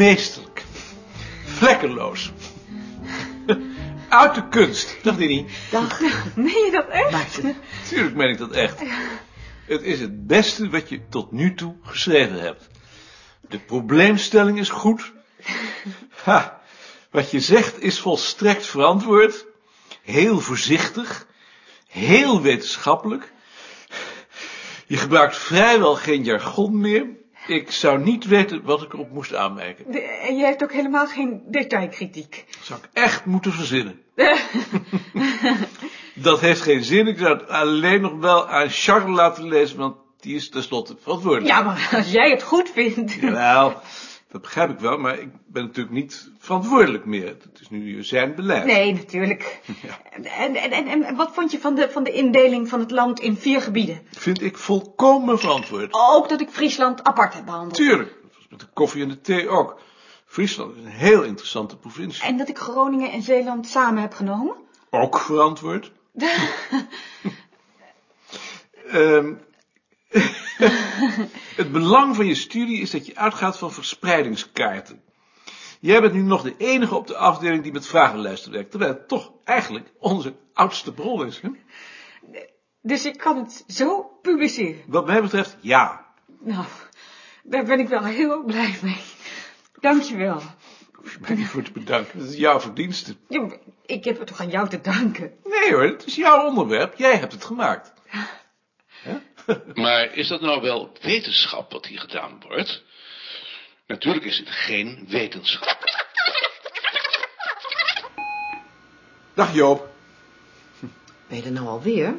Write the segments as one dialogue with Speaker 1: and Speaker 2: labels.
Speaker 1: Meesterlijk. Vlekkeloos. Uit de kunst. Dag Dini.
Speaker 2: Dag. Meen je dat echt?
Speaker 3: Maarten,
Speaker 1: Tuurlijk meen ik dat echt. Het is het beste wat je tot nu toe geschreven hebt. De probleemstelling is goed. Ha, wat je zegt is volstrekt verantwoord. Heel voorzichtig. Heel wetenschappelijk. Je gebruikt vrijwel geen jargon meer. Ik zou niet weten wat ik erop moest aanmerken.
Speaker 2: De- en je hebt ook helemaal geen detailkritiek.
Speaker 1: Dat zou ik echt moeten verzinnen. Dat heeft geen zin. Ik zou het alleen nog wel aan Charles laten lezen, want die is tenslotte verantwoordelijk.
Speaker 2: Ja, maar als jij het goed vindt.
Speaker 1: Jawel, dat begrijp ik wel, maar ik ben natuurlijk niet verantwoordelijk meer. Het is nu zijn beleid.
Speaker 2: Nee, natuurlijk. En, en, en, en wat vond je van de, van de indeling van het land in vier gebieden?
Speaker 1: Vind ik volkomen verantwoord.
Speaker 2: Ook dat ik Friesland apart heb behandeld.
Speaker 1: Tuurlijk, dat was met de koffie en de thee ook. Friesland is een heel interessante provincie.
Speaker 2: En dat ik Groningen en Zeeland samen heb genomen?
Speaker 1: Ook verantwoord. Ehm, het belang van je studie is dat je uitgaat van verspreidingskaarten. Jij bent nu nog de enige op de afdeling die met vragenlijsten werkt, terwijl het toch eigenlijk onze oudste bron is. Hè?
Speaker 2: Dus ik kan het zo publiceren.
Speaker 1: Wat mij betreft, ja.
Speaker 2: Nou, daar ben ik wel heel blij mee. Dankjewel.
Speaker 1: Hoef je mij niet voor te bedanken. Dat is jouw verdienste.
Speaker 2: Ja, ik heb het toch aan jou te danken.
Speaker 1: Nee hoor, het is jouw onderwerp. Jij hebt het gemaakt.
Speaker 4: Maar is dat nou wel wetenschap wat hier gedaan wordt? Natuurlijk is het geen wetenschap.
Speaker 1: Dag Joop.
Speaker 3: ben je er nou alweer?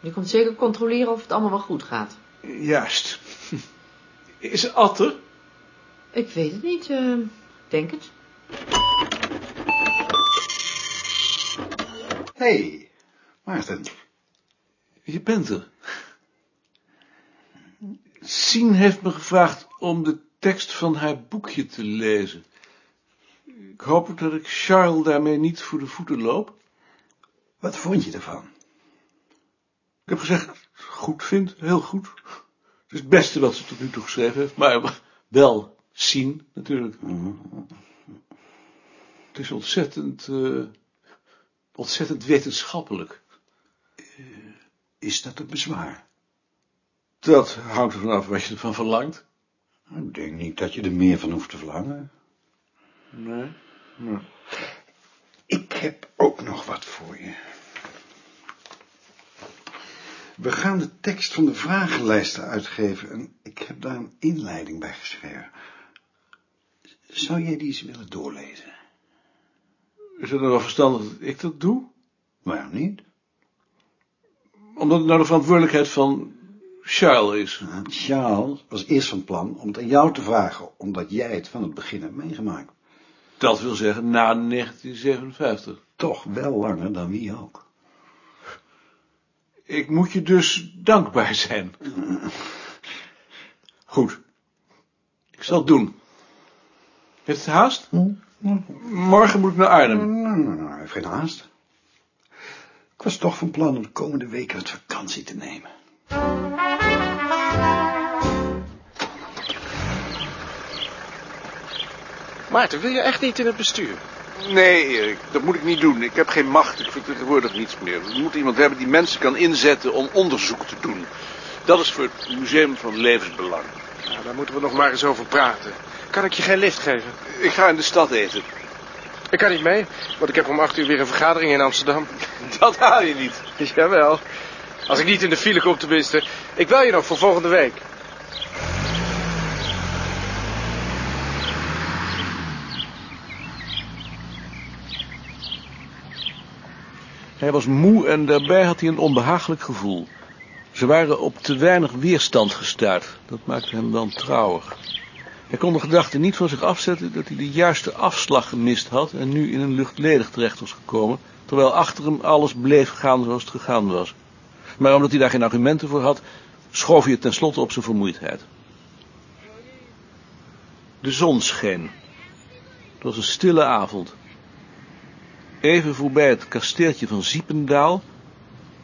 Speaker 3: Je komt zeker controleren of het allemaal wel goed gaat.
Speaker 1: Juist. Is er Atte?
Speaker 3: Ik weet het niet, eh, denk het.
Speaker 5: Hey, Maarten.
Speaker 1: Je bent er. Sien heeft me gevraagd om de tekst van haar boekje te lezen. Ik hoop dat ik Charles daarmee niet voor de voeten loop.
Speaker 5: Wat vond je ervan?
Speaker 1: Ik heb gezegd dat ik het goed vind, heel goed. Het is het beste wat ze tot nu toe geschreven heeft, maar wel Sien natuurlijk. Het is ontzettend, eh, ontzettend wetenschappelijk.
Speaker 5: Is dat een bezwaar?
Speaker 1: Dat hangt ervan af wat je ervan verlangt.
Speaker 5: Ik denk niet dat je er meer van hoeft te verlangen.
Speaker 1: Nee. nee.
Speaker 5: Ik heb ook nog wat voor je. We gaan de tekst van de vragenlijsten uitgeven en ik heb daar een inleiding bij geschreven. Zou jij die eens willen doorlezen?
Speaker 1: Is het nou wel verstandig dat ik dat doe?
Speaker 5: Waarom niet?
Speaker 1: Omdat het nou de verantwoordelijkheid van Charles is.
Speaker 5: Charles was eerst van plan om het aan jou te vragen, omdat jij het van het begin hebt meegemaakt.
Speaker 1: Dat wil zeggen na 1957.
Speaker 5: Toch wel langer dan wie ook.
Speaker 1: Ik moet je dus dankbaar zijn. Goed. Ik zal het doen. Heeft het haast? Morgen moet ik naar Arnhem.
Speaker 5: Nou, nou, nou, heeft geen haast. Ik was toch van plan om de komende weken wat vakantie te nemen.
Speaker 6: Maarten, wil je echt niet in het bestuur?
Speaker 7: Nee, Erik, dat moet ik niet doen. Ik heb geen macht. Ik vertegenwoordig niets meer. We moeten iemand hebben die mensen kan inzetten om onderzoek te doen. Dat is voor het Museum van Levensbelang.
Speaker 6: Nou, daar moeten we nog maar eens over praten. Kan ik je geen lift geven?
Speaker 7: Ik ga in de stad eten.
Speaker 6: Ik kan niet mee, want ik heb om acht uur weer een vergadering in Amsterdam.
Speaker 7: Dat haal je niet.
Speaker 6: Jawel. Als ik niet in de file kom tenminste. Ik bel je nog voor volgende week.
Speaker 1: Hij was moe en daarbij had hij een onbehagelijk gevoel. Ze waren op te weinig weerstand gestuurd. Dat maakte hem wantrouwig. Hij kon de gedachte niet van zich afzetten dat hij de juiste afslag gemist had en nu in een luchtledig terecht was gekomen, terwijl achter hem alles bleef gaan zoals het gegaan was. Maar omdat hij daar geen argumenten voor had, schoof hij het tenslotte op zijn vermoeidheid. De zon scheen. Het was een stille avond. Even voorbij het kasteeltje van Ziependaal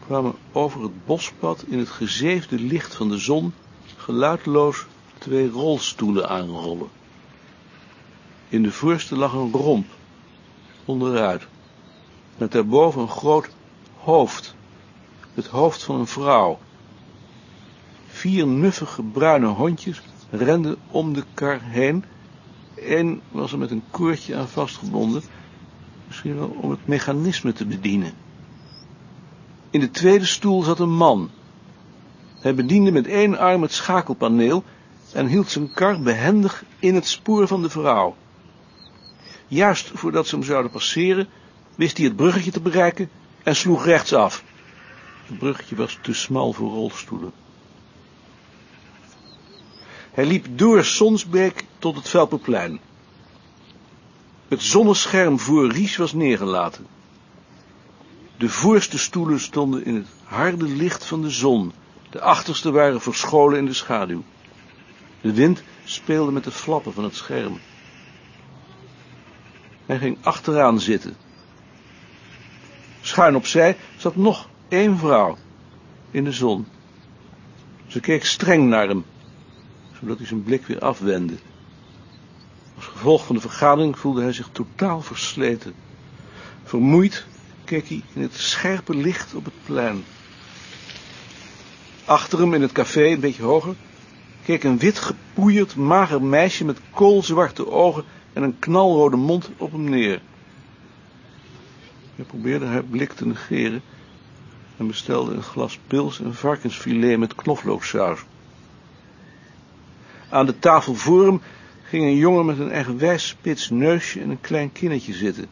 Speaker 1: kwamen over het bospad in het gezeefde licht van de zon geluidloos twee rolstoelen aanrollen. In de voorste lag een romp, onderuit, met daarboven een groot hoofd, het hoofd van een vrouw. Vier nuffige bruine hondjes renden om de kar heen. Eén was er met een koordje aan vastgebonden, misschien om het mechanisme te bedienen. In de tweede stoel zat een man. Hij bediende met één arm het schakelpaneel en hield zijn kar behendig in het spoor van de vrouw. Juist voordat ze hem zouden passeren, wist hij het bruggetje te bereiken en sloeg rechtsaf. Het bruggetje was te smal voor rolstoelen. Hij liep door Sonsbeek tot het Velperplein. Het zonnescherm voor Ries was neergelaten. De voorste stoelen stonden in het harde licht van de zon. De achterste waren verscholen in de schaduw. De wind speelde met de flappen van het scherm. Hij ging achteraan zitten. Schuin opzij zat nog één vrouw in de zon. Ze keek streng naar hem, zodat hij zijn blik weer afwendde. Als gevolg van de vergadering voelde hij zich totaal versleten. Vermoeid keek hij in het scherpe licht op het plein. Achter hem in het café, een beetje hoger, keek een wit gepoeierd, mager meisje met koolzwarte ogen en een knalrode mond op hem neer. Hij probeerde haar blik te negeren en bestelde een glas pils en varkensfilet met knoflooksaus. Aan de tafel voor hem ging een jongen met een eigenwijs spits neusje en een klein kinnetje zitten.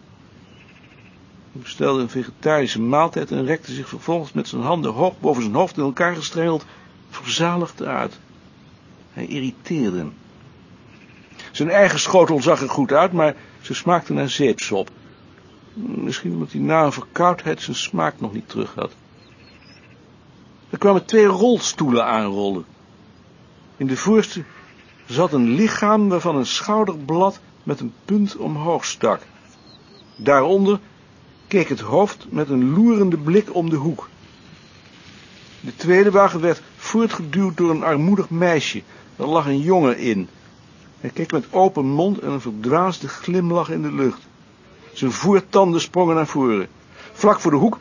Speaker 1: Hij bestelde een vegetarische maaltijd en rekte zich vervolgens met zijn handen hoog boven zijn hoofd in elkaar gestrengeld verzaligd uit. Hij irriteerde hem. Zijn eigen schotel zag er goed uit, maar ze smaakte naar zeepsop. Misschien omdat hij na een verkoudheid zijn smaak nog niet terug had. Er kwamen twee rolstoelen aanrollen. In de voorste zat een lichaam waarvan een schouderblad met een punt omhoog stak. Daaronder keek het hoofd met een loerende blik om de hoek. De tweede wagen werd voortgeduwd door een armoedig meisje. Er lag een jongen in. Hij keek met open mond en een verdwaasde glimlach in de lucht. Zijn voortanden sprongen naar voren. Vlak voor de hoek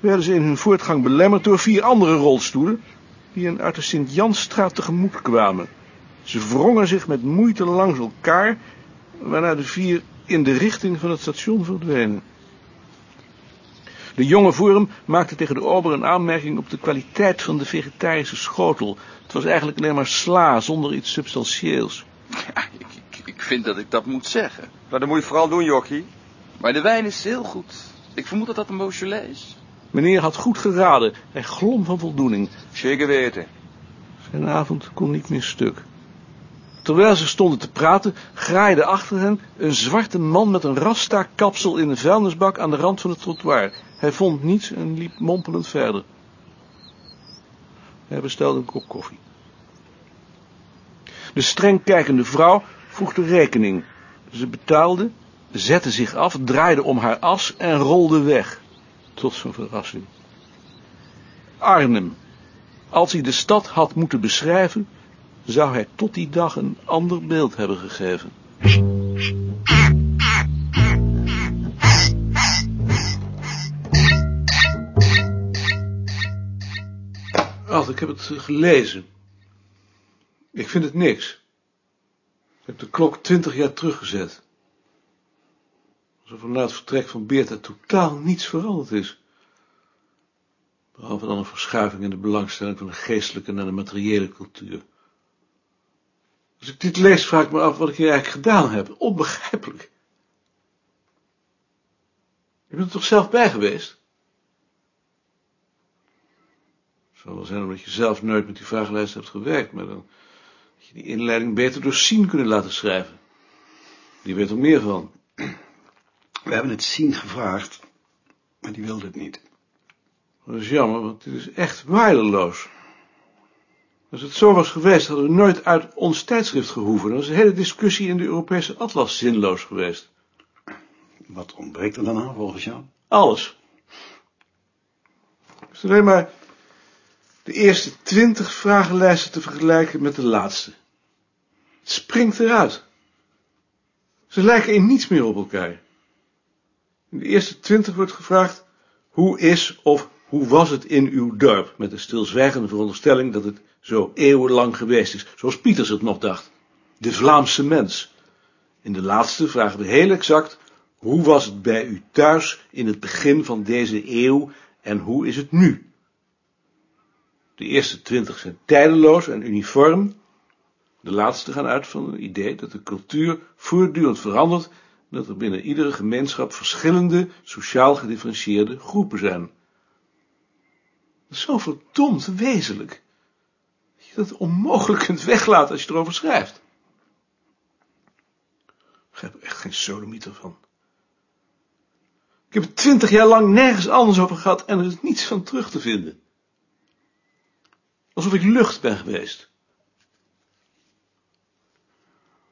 Speaker 1: werden ze in hun voortgang belemmerd door vier andere rolstoelen, die hen uit de Sint-Jansstraat tegemoet kwamen. Ze wrongen zich met moeite langs elkaar, waarna de vier in de richting van het station verdwenen. De jonge voor hem maakte tegen de ober een aanmerking op de kwaliteit van de vegetarische schotel. Het was eigenlijk alleen maar sla, zonder iets substantieels.
Speaker 8: Ja, ik, ik, ik vind dat ik dat moet zeggen. Maar dat moet je vooral doen, Jokkie. Maar de wijn is heel goed. Ik vermoed dat dat een Beaujolais is.
Speaker 1: Meneer had goed geraden. Hij glom van voldoening.
Speaker 8: Zeker weten.
Speaker 1: Zijn avond kon niet meer stuk. Terwijl ze stonden te praten, graaide achter hen een zwarte man met een rasta-kapsel in een vuilnisbak aan de rand van het trottoir. Hij vond niets en liep mompelend verder. Hij bestelde een kop koffie. De streng kijkende vrouw vroeg de rekening. Ze betaalde, zette zich af, draaide om haar as en rolde weg. Tot zijn verrassing. Arnhem. Als hij de stad had moeten beschrijven, zou hij tot die dag een ander beeld hebben gegeven. Ach, ik heb het gelezen. Ik vind het niks. Ik heb de klok twintig jaar teruggezet. Alsof er na het vertrek van Beerta totaal niets veranderd is. Behalve dan een verschuiving in de belangstelling van de geestelijke naar de materiële cultuur. Als ik dit lees, vraag ik me af wat ik hier eigenlijk gedaan heb. Onbegrijpelijk. Je bent er toch zelf bij geweest? Het zou wel zijn omdat je zelf nooit met die vragenlijst hebt gewerkt, maar dan had je die inleiding beter door Sien kunnen laten schrijven. Die weet er meer van.
Speaker 5: We hebben het Sien gevraagd, maar die wilde het niet.
Speaker 1: Dat is jammer, want dit is echt waardeloos. Als het zo was geweest, hadden we nooit uit ons tijdschrift gehoeven. Dan was de hele discussie in de Europese atlas zinloos geweest.
Speaker 5: Wat ontbreekt er dan aan, volgens jou?
Speaker 1: Alles. Het is alleen maar de eerste twintig vragenlijsten te vergelijken met de laatste. Het springt eruit. Ze lijken in niets meer op elkaar. In de eerste twintig wordt gevraagd, hoe is of hoe was het in uw dorp? Met de stilzwijgende veronderstelling dat het zo eeuwenlang geweest is, zoals Pieters het nog dacht. De Vlaamse mens. In de laatste vragen we heel exact, hoe was het bij u thuis in het begin van deze eeuw en hoe is het nu? De eerste twintig zijn tijdeloos en uniform. De laatste gaan uit van het idee dat de cultuur voortdurend verandert en dat er binnen iedere gemeenschap verschillende, sociaal gedifferentieerde groepen zijn. Dat is zo verdomd wezenlijk, dat je dat onmogelijk kunt weglaten als je erover schrijft. Ik begrijp er echt geen sodemieter van. Ik heb het twintig jaar lang nergens anders over gehad en er is niets van terug te vinden. Alsof ik lucht ben geweest.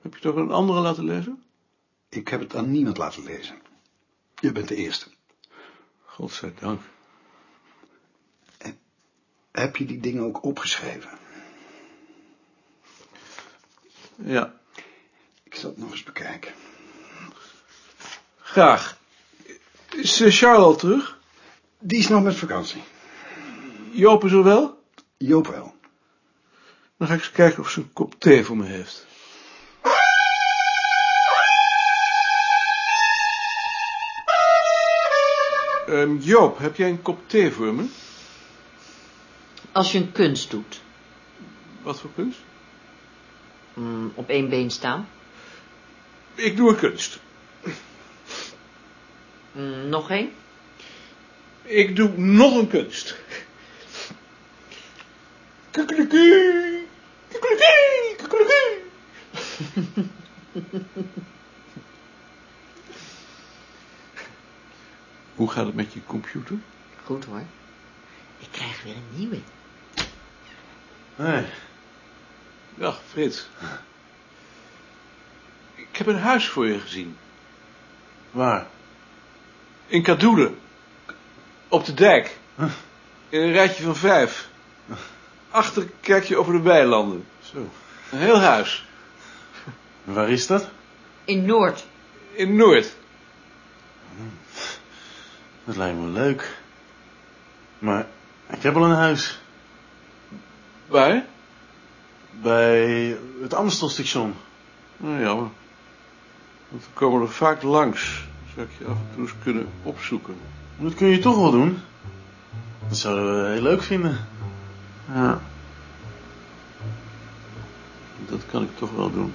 Speaker 1: Heb je het ook aan een andere laten lezen?
Speaker 5: Ik heb het aan niemand laten lezen. Je bent de eerste.
Speaker 1: Godzijdank.
Speaker 5: Heb je die dingen ook opgeschreven?
Speaker 1: Ja,
Speaker 5: Ik zal het nog eens bekijken.
Speaker 1: graag. Is eh, Charles al terug?
Speaker 5: Die is nog met vakantie.
Speaker 1: Joop is er wel?
Speaker 5: Joop wel.
Speaker 1: Dan ga ik eens kijken of ze een kop thee voor me heeft. Ehm, Joop, heb jij een kop thee voor me?
Speaker 3: Als je een kunst doet,
Speaker 1: Wat voor kunst?
Speaker 3: mm, op één been staan,
Speaker 1: Ik doe een kunst.
Speaker 3: Mm, nog één,
Speaker 1: Ik doe nog een kunst. Kukelekee, kukelekee, kukelekee. Hoe gaat het met je computer?
Speaker 3: goed hoor. Ik krijg weer een nieuwe.
Speaker 1: Nee. Dag, Frits. Ik heb een huis voor je gezien.
Speaker 5: Waar?
Speaker 1: In Kadoelen. Op de dijk. In een rijtje van vijf. Achter kijk je over de weilanden.
Speaker 5: Zo.
Speaker 1: Een heel huis.
Speaker 5: Waar is dat?
Speaker 3: In Noord.
Speaker 1: In Noord.
Speaker 9: Dat lijkt me leuk. Maar ik heb al een huis.
Speaker 1: Waar?
Speaker 9: Bij het Amstelstation.
Speaker 1: Nou, jammer. Want we komen er vaak langs. Zou ik je af en toe eens kunnen opzoeken.
Speaker 9: Dat kun je toch wel doen. Dat zouden we heel leuk vinden.
Speaker 1: Ja. Dat kan ik toch wel doen.